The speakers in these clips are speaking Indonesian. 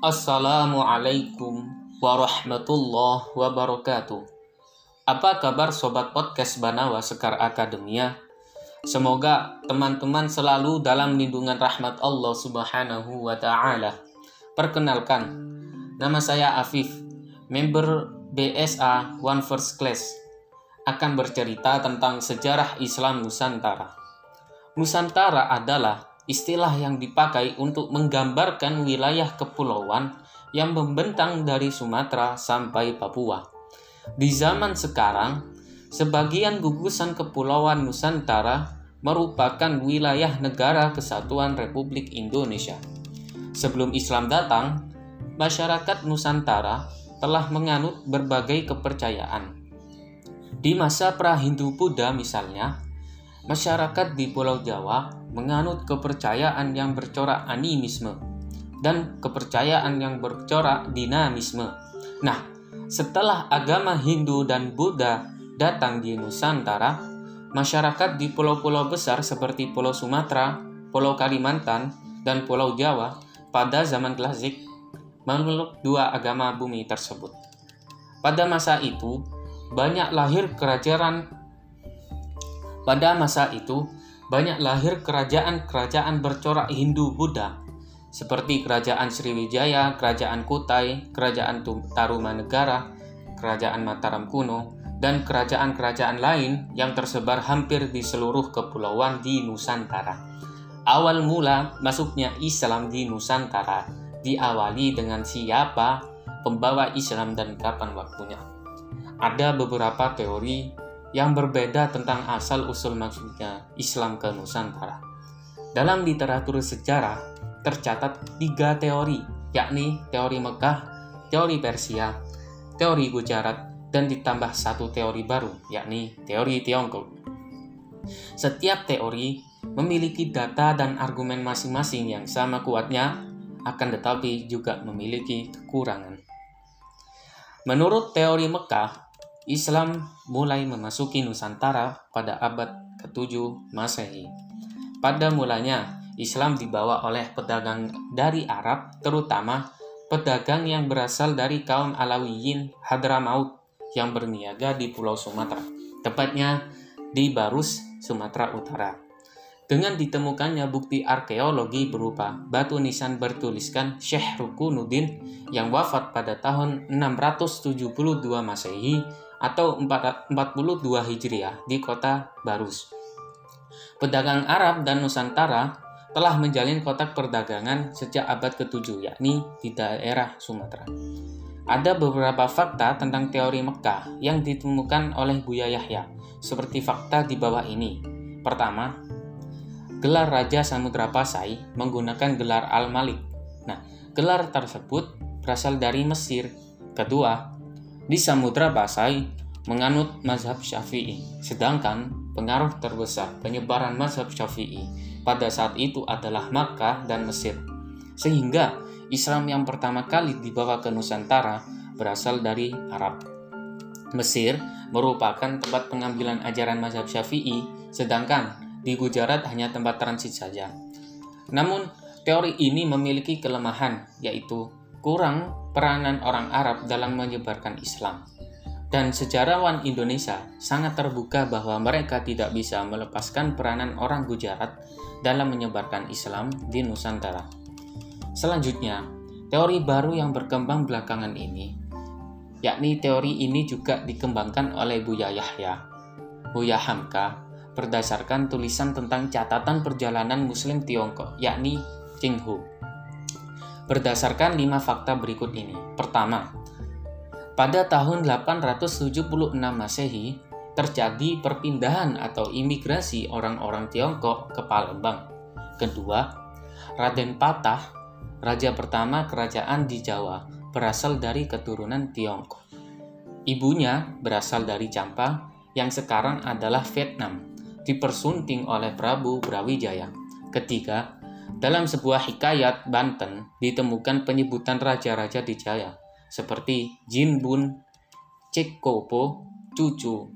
Assalamualaikum warahmatullahi wabarakatuh. Apa kabar sobat podcast Banawa Sekar Akademia? Semoga teman-teman selalu dalam lindungan rahmat Allah Subhanahu wa taala. Perkenalkan, nama saya Afif, member BSA One First Class. Akan bercerita tentang sejarah Islam Nusantara. Nusantara adalah istilah yang dipakai untuk menggambarkan wilayah kepulauan yang membentang dari Sumatera sampai Papua. Di zaman sekarang, sebagian gugusan kepulauan Nusantara merupakan wilayah negara kesatuan Republik Indonesia. Sebelum Islam datang, masyarakat Nusantara telah menganut berbagai kepercayaan. Di masa pra-Hindu-Buddha misalnya, masyarakat di Pulau Jawa menganut kepercayaan yang bercorak animisme dan kepercayaan yang bercorak dinamisme. Nah, setelah agama Hindu dan Buddha datang di Nusantara, masyarakat di pulau-pulau besar seperti Pulau Sumatera, Pulau Kalimantan, dan Pulau Jawa pada zaman klasik memeluk dua agama bumi tersebut. Pada masa itu, banyak lahir kerajaan pada masa itu banyak lahir kerajaan-kerajaan bercorak Hindu-Buddha seperti Kerajaan Sriwijaya, Kerajaan Kutai, Kerajaan Tarumanegara, Kerajaan Mataram kuno, dan kerajaan-kerajaan lain yang tersebar hampir di seluruh kepulauan di Nusantara. Awal mula masuknya Islam di Nusantara diawali dengan siapa pembawa Islam dan kapan waktunya. Ada beberapa teori yang berbeda tentang asal-usul maksudnya Islam ke Nusantara. Dalam literatur sejarah tercatat tiga teori, yakni teori Mekah, teori Persia, teori Gujarat, dan ditambah satu teori baru, yakni teori Tiongkok. Setiap teori memiliki data dan argumen masing-masing yang sama kuatnya, akan tetapi juga memiliki kekurangan. Menurut teori Mekah, Islam mulai memasuki Nusantara pada abad ke-7 Masehi. Pada mulanya, Islam dibawa oleh pedagang dari Arab, terutama pedagang yang berasal dari kaum Alawiyin Hadramaut yang berniaga di Pulau Sumatera, tepatnya di Barus, Sumatera Utara. Dengan ditemukannya bukti arkeologi berupa batu nisan bertuliskan Syekh Rukunuddin yang wafat pada tahun 672 Masehi atau 42 Hijriah di kota Barus. Pedagang Arab dan Nusantara telah menjalin kotak perdagangan sejak abad ke-7 yakni di daerah Sumatera. Ada beberapa fakta tentang teori Mekah yang ditemukan oleh Buya Yahya, seperti fakta di bawah ini. Pertama, gelar Raja Samudra Pasai menggunakan gelar Al-Malik. Nah, gelar tersebut berasal dari Mesir. Kedua, di Samudra Pasai menganut mazhab Syafi'i, sedangkan pengaruh terbesar penyebaran mazhab Syafi'i pada saat itu adalah Makkah dan Mesir. Sehingga Islam yang pertama kali dibawa ke Nusantara berasal dari Arab. Mesir merupakan tempat pengambilan ajaran mazhab Syafi'i, sedangkan di Gujarat hanya tempat transit saja. Namun, teori ini memiliki kelemahan, yaitu kurang peranan orang Arab dalam menyebarkan Islam. Dan sejarawan Indonesia sangat terbuka bahwa mereka tidak bisa melepaskan peranan orang Gujarat dalam menyebarkan Islam di Nusantara. Selanjutnya, teori baru yang berkembang belakangan ini, yakni teori ini juga dikembangkan oleh Buya Yahya, Buya Hamka, berdasarkan tulisan tentang catatan perjalanan Muslim Tiongkok, yakni Qinghu berdasarkan lima fakta berikut ini. Pertama, pada tahun 876 Masehi, terjadi perpindahan atau imigrasi orang-orang Tiongkok ke Palembang. Kedua, Raden Patah, raja pertama kerajaan di Jawa, berasal dari keturunan Tiongkok. Ibunya berasal dari Champa yang sekarang adalah Vietnam, dipersunting oleh Prabu Brawijaya. Ketiga, dalam sebuah hikayat Banten ditemukan penyebutan raja-raja di Jaya seperti Jinbun, Cekopo, Cucu.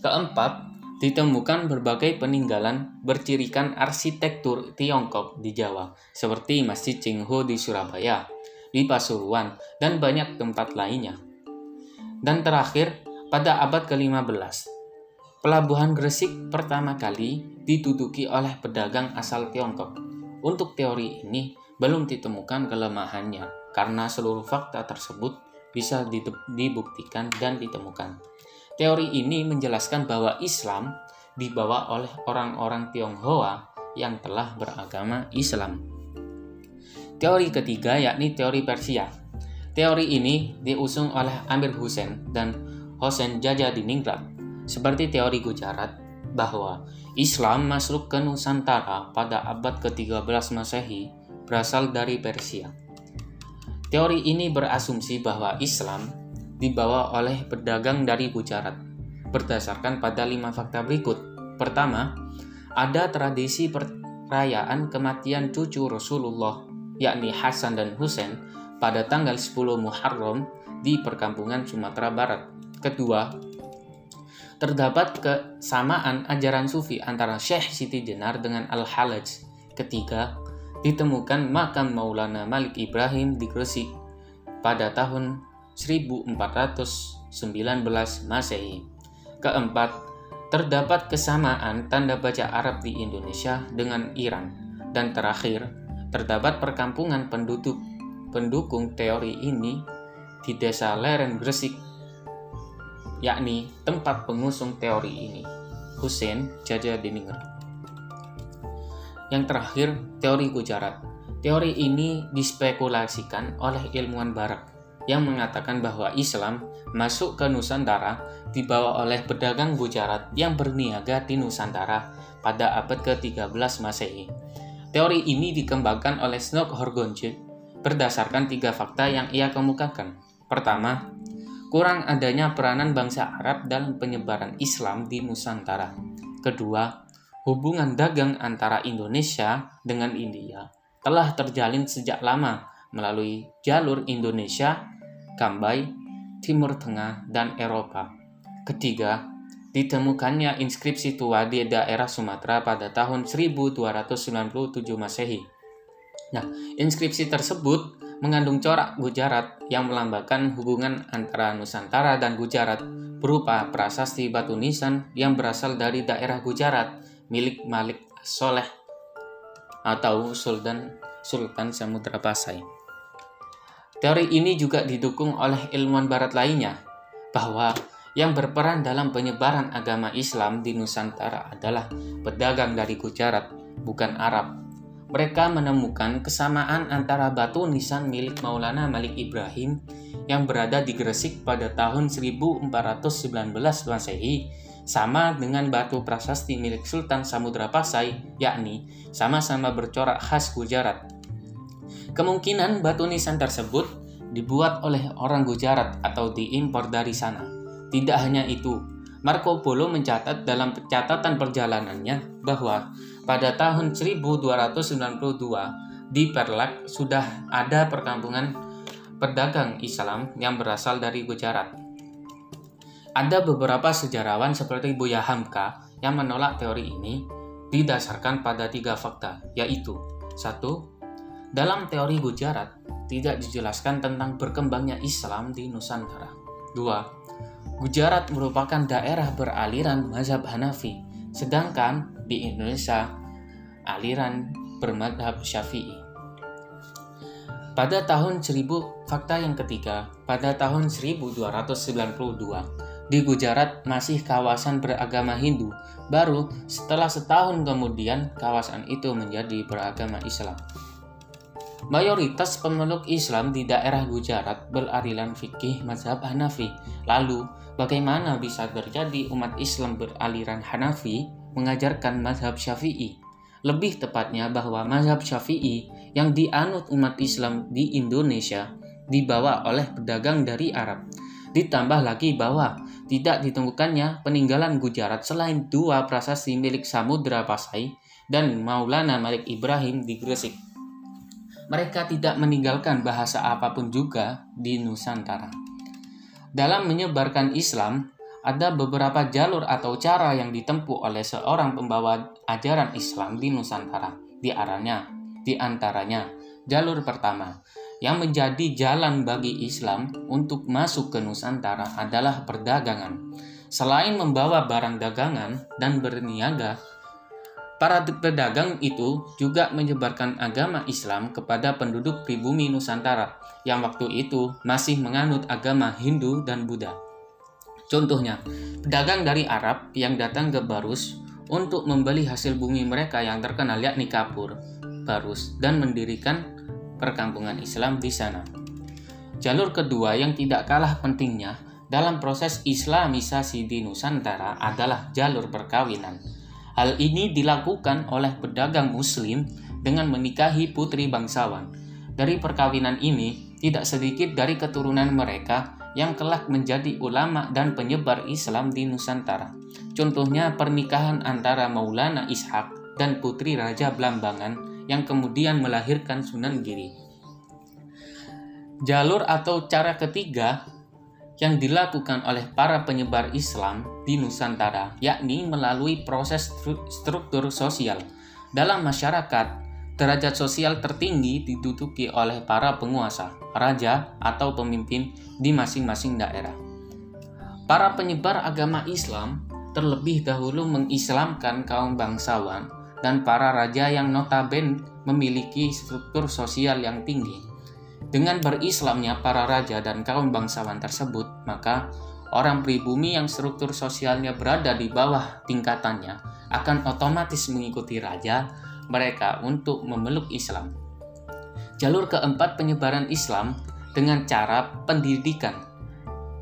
Keempat, ditemukan berbagai peninggalan bercirikan arsitektur Tiongkok di Jawa, seperti Masjid Cingho di Surabaya, di Pasuruan, dan banyak tempat lainnya. Dan terakhir, pada abad ke-15, pelabuhan Gresik pertama kali dituduki oleh pedagang asal Tiongkok. Untuk teori ini, belum ditemukan kelemahannya, karena seluruh fakta tersebut bisa dibuktikan dan ditemukan. Teori ini menjelaskan bahwa Islam dibawa oleh orang-orang Tionghoa yang telah beragama Islam. Teori ketiga yakni teori Persia. Teori ini diusung oleh Amir Hussein dan Hossein Jajadiningrat seperti teori Gujarat bahwa Islam masuk ke Nusantara pada abad ke-13 Masehi berasal dari Persia. Teori ini berasumsi bahwa Islam dibawa oleh pedagang dari Gujarat berdasarkan pada lima fakta berikut. Pertama, ada tradisi perayaan kematian cucu Rasulullah, yakni Hasan dan Husain, pada tanggal 10 Muharram di perkampungan Sumatera Barat. Kedua, terdapat kesamaan ajaran sufi antara Syekh Siti Jenar dengan Al-Halaj. Ketiga, ditemukan makam Maulana Malik Ibrahim di Gresik pada tahun 1419 Masehi. Keempat, terdapat kesamaan tanda baca Arab di Indonesia dengan Iran. Dan terakhir, terdapat perkampungan penduduk pendukung teori ini di desa Leren Gresik, yakni tempat pengusung teori ini, Hussein Jaja Diningrat. Yang terakhir, teori Gujarat. Teori ini dispekulasikan oleh ilmuwan barat yang mengatakan bahwa Islam masuk ke Nusantara dibawa oleh pedagang Gujarat yang berniaga di Nusantara pada abad ke-13 Masehi. Teori ini dikembangkan oleh Snok Horgonje berdasarkan tiga fakta yang ia kemukakan. Pertama, kurang adanya peranan bangsa Arab dalam penyebaran Islam di Nusantara. Kedua, hubungan dagang antara Indonesia dengan India telah terjalin sejak lama melalui jalur Indonesia Kambai, Timur Tengah, dan Eropa. Ketiga, ditemukannya inskripsi tua di daerah Sumatera pada tahun 1297 Masehi. Nah, inskripsi tersebut mengandung corak Gujarat yang melambangkan hubungan antara Nusantara dan Gujarat berupa prasasti batu nisan yang berasal dari daerah Gujarat milik Malik Soleh atau Sultan Sultan Samudra Pasai. Teori ini juga didukung oleh ilmuwan barat lainnya, bahwa yang berperan dalam penyebaran agama Islam di Nusantara adalah pedagang dari Gujarat, bukan Arab. Mereka menemukan kesamaan antara batu nisan milik Maulana Malik Ibrahim yang berada di Gresik pada tahun 1419 Masehi sama dengan batu prasasti milik Sultan Samudra Pasai, yakni sama-sama bercorak khas Gujarat Kemungkinan batu nisan tersebut dibuat oleh orang Gujarat atau diimpor dari sana. Tidak hanya itu, Marco Polo mencatat dalam catatan perjalanannya bahwa pada tahun 1292 di Perlak sudah ada perkampungan pedagang Islam yang berasal dari Gujarat. Ada beberapa sejarawan seperti Buya Hamka yang menolak teori ini didasarkan pada tiga fakta, yaitu satu, dalam teori Gujarat, tidak dijelaskan tentang berkembangnya Islam di Nusantara. 2. Gujarat merupakan daerah beraliran mazhab Hanafi, sedangkan di Indonesia aliran bermadhab Syafi'i. Pada tahun 1000, fakta yang ketiga, pada tahun 1292, di Gujarat masih kawasan beragama Hindu, baru setelah setahun kemudian kawasan itu menjadi beragama Islam. Mayoritas pemeluk Islam di daerah Gujarat beraliran fikih mazhab Hanafi. Lalu, bagaimana bisa terjadi umat Islam beraliran Hanafi mengajarkan mazhab Syafi'i? Lebih tepatnya bahwa mazhab Syafi'i yang dianut umat Islam di Indonesia dibawa oleh pedagang dari Arab. Ditambah lagi bahwa tidak ditemukannya peninggalan Gujarat selain dua prasasti milik Samudra Pasai dan Maulana Malik Ibrahim di Gresik mereka tidak meninggalkan bahasa apa pun juga di Nusantara. Dalam menyebarkan Islam, ada beberapa jalur atau cara yang ditempuh oleh seorang pembawa ajaran Islam di Nusantara. Di arahnya, di antaranya, jalur pertama yang menjadi jalan bagi Islam untuk masuk ke Nusantara adalah perdagangan. Selain membawa barang dagangan dan berniaga, para pedagang itu juga menyebarkan agama Islam kepada penduduk pribumi Nusantara yang waktu itu masih menganut agama Hindu dan Buddha. Contohnya, pedagang dari Arab yang datang ke Barus untuk membeli hasil bumi mereka yang terkenal yakni kapur, Barus, dan mendirikan perkampungan Islam di sana. Jalur kedua yang tidak kalah pentingnya dalam proses Islamisasi di Nusantara adalah jalur perkawinan. Hal ini dilakukan oleh pedagang Muslim dengan menikahi putri bangsawan. Dari perkawinan ini, tidak sedikit dari keturunan mereka yang kelak menjadi ulama dan penyebar Islam di Nusantara. Contohnya pernikahan antara Maulana Ishak dan putri Raja Blambangan yang kemudian melahirkan Sunan Giri. Jalur atau cara ketiga yang dilakukan oleh para penyebar Islam di Nusantara yakni melalui proses struktur sosial dalam masyarakat Derajat sosial tertinggi diduduki oleh para penguasa, raja, atau pemimpin di masing-masing daerah. Para penyebar agama Islam terlebih dahulu mengislamkan kaum bangsawan dan para raja yang notabene memiliki struktur sosial yang tinggi. Dengan berislamnya para raja dan kaum bangsawan tersebut, maka orang pribumi yang struktur sosialnya berada di bawah tingkatannya akan otomatis mengikuti raja mereka untuk memeluk Islam. Jalur keempat penyebaran Islam dengan cara pendidikan.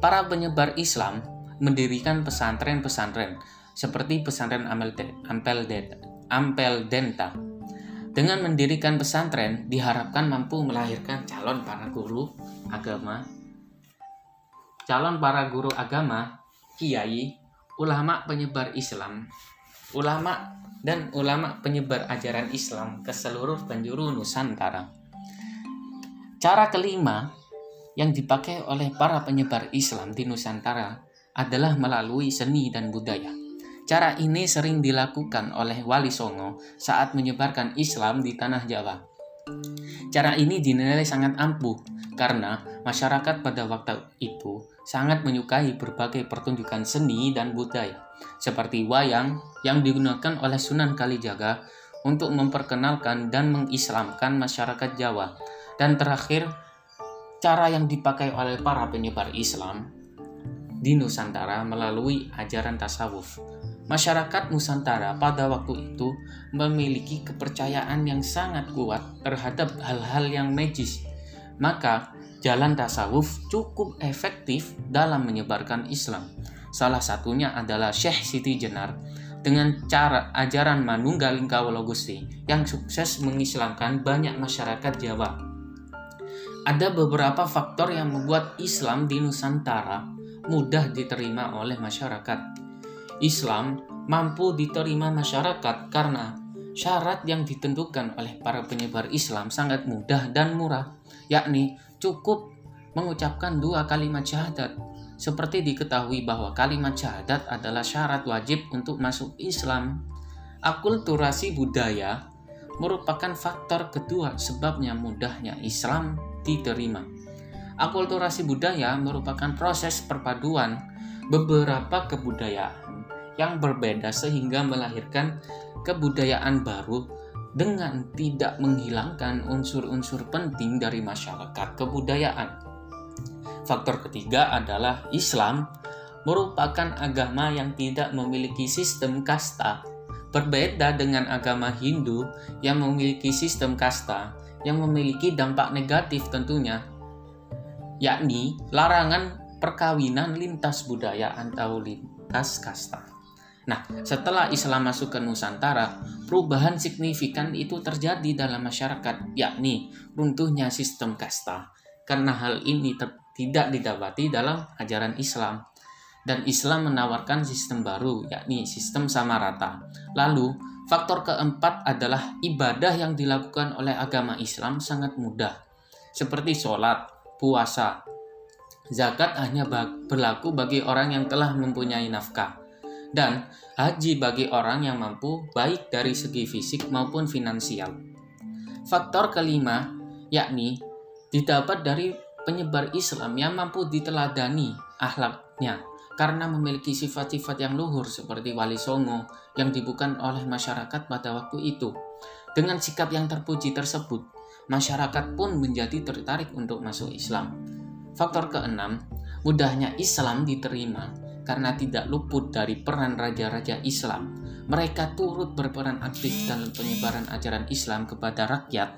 Para penyebar Islam mendirikan pesantren-pesantren seperti pesantren Ampel Denta. Dengan mendirikan pesantren diharapkan mampu melahirkan calon para guru agama, calon para guru agama, kiai, ulama penyebar Islam, ulama dan ulama penyebar ajaran Islam ke seluruh penjuru Nusantara. Cara kelima yang dipakai oleh para penyebar Islam di Nusantara adalah melalui seni dan budaya. Cara ini sering dilakukan oleh Wali Songo saat menyebarkan Islam di tanah Jawa. Cara ini dinilai sangat ampuh karena masyarakat pada waktu itu sangat menyukai berbagai pertunjukan seni dan budaya, seperti wayang yang digunakan oleh Sunan Kalijaga untuk memperkenalkan dan mengislamkan masyarakat Jawa. Dan terakhir, cara yang dipakai oleh para penyebar Islam di Nusantara melalui ajaran tasawuf. Masyarakat Nusantara pada waktu itu memiliki kepercayaan yang sangat kuat terhadap hal-hal yang magis. Maka, jalan tasawuf cukup efektif dalam menyebarkan Islam. Salah satunya adalah Syekh Siti Jenar dengan cara ajaran Manunggal Kawula Gusti yang sukses mengislamkan banyak masyarakat Jawa. Ada beberapa faktor yang membuat Islam di Nusantara mudah diterima oleh masyarakat. Islam mampu diterima masyarakat karena syarat yang ditentukan oleh para penyebar Islam sangat mudah dan murah, yakni cukup mengucapkan dua kalimat syahadat. Seperti diketahui bahwa kalimat syahadat adalah syarat wajib untuk masuk Islam. Akulturasi budaya merupakan faktor kedua sebabnya mudahnya Islam diterima. Akulturasi budaya merupakan proses perpaduan beberapa kebudayaan yang berbeda sehingga melahirkan kebudayaan baru dengan tidak menghilangkan unsur-unsur penting dari masyarakat kebudayaan. Faktor ketiga adalah Islam merupakan agama yang tidak memiliki sistem kasta. Berbeda dengan agama Hindu yang memiliki sistem kasta yang memiliki dampak negatif tentunya, yakni larangan perkawinan lintas budaya atau lintas kasta. Nah, setelah Islam masuk ke Nusantara, perubahan signifikan itu terjadi dalam masyarakat, yakni runtuhnya sistem kasta. Karena hal ini tidak didapati dalam ajaran Islam. Dan Islam menawarkan sistem baru, yakni sistem sama rata. Lalu, faktor keempat adalah ibadah yang dilakukan oleh agama Islam sangat mudah, seperti sholat, puasa, Zakat hanya berlaku bagi orang yang telah mempunyai nafkah. Dan haji bagi orang yang mampu baik dari segi fisik maupun finansial. Faktor kelima yakni didapat dari penyebar Islam yang mampu diteladani akhlaknya karena memiliki sifat-sifat yang luhur seperti wali songo yang dibukan oleh masyarakat pada waktu itu. Dengan sikap yang terpuji tersebut, masyarakat pun menjadi tertarik untuk masuk Islam. Faktor keenam, mudahnya Islam diterima karena tidak luput dari peran raja-raja Islam. Mereka turut berperan aktif dalam penyebaran ajaran Islam kepada rakyat.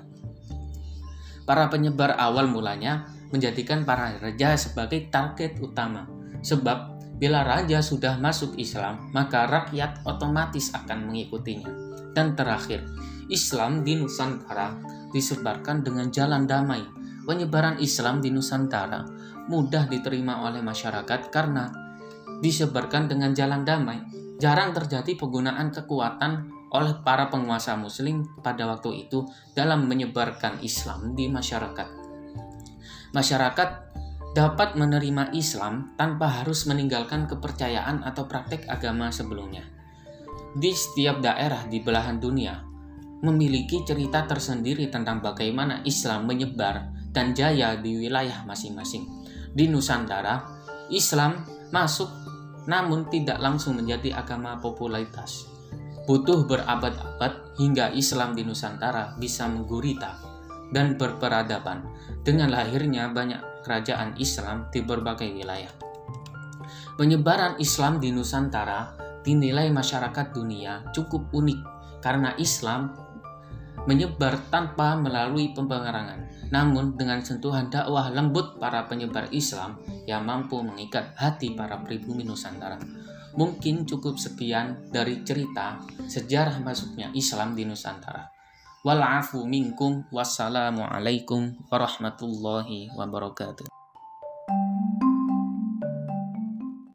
Para penyebar awal mulanya menjadikan para raja sebagai target utama, sebab Bila raja sudah masuk Islam, maka rakyat otomatis akan mengikutinya. Dan terakhir, Islam di Nusantara disebarkan dengan jalan damai. Penyebaran Islam di Nusantara mudah diterima oleh masyarakat karena disebarkan dengan jalan damai. Jarang terjadi penggunaan kekuatan oleh para penguasa muslim pada waktu itu dalam menyebarkan Islam di masyarakat. Masyarakat dapat menerima Islam tanpa harus meninggalkan kepercayaan atau praktek agama sebelumnya. Di setiap daerah di belahan dunia memiliki cerita tersendiri tentang bagaimana Islam menyebar dan jaya di wilayah masing-masing. Di Nusantara, Islam masuk namun tidak langsung menjadi agama popularitas. Butuh berabad-abad hingga Islam di Nusantara bisa menggurita dan berperadaban dengan lahirnya banyak kerajaan Islam di berbagai wilayah. Penyebaran Islam di Nusantara dinilai masyarakat dunia cukup unik karena Islam menyebar tanpa melalui pemberangan, namun dengan sentuhan dakwah lembut para penyebar Islam yang mampu mengikat hati para pribumi Nusantara. Mungkin cukup sekian dari cerita sejarah masuknya Islam di Nusantara. Walafu minkum wassalamualaikum warahmatullahi wabarakatuh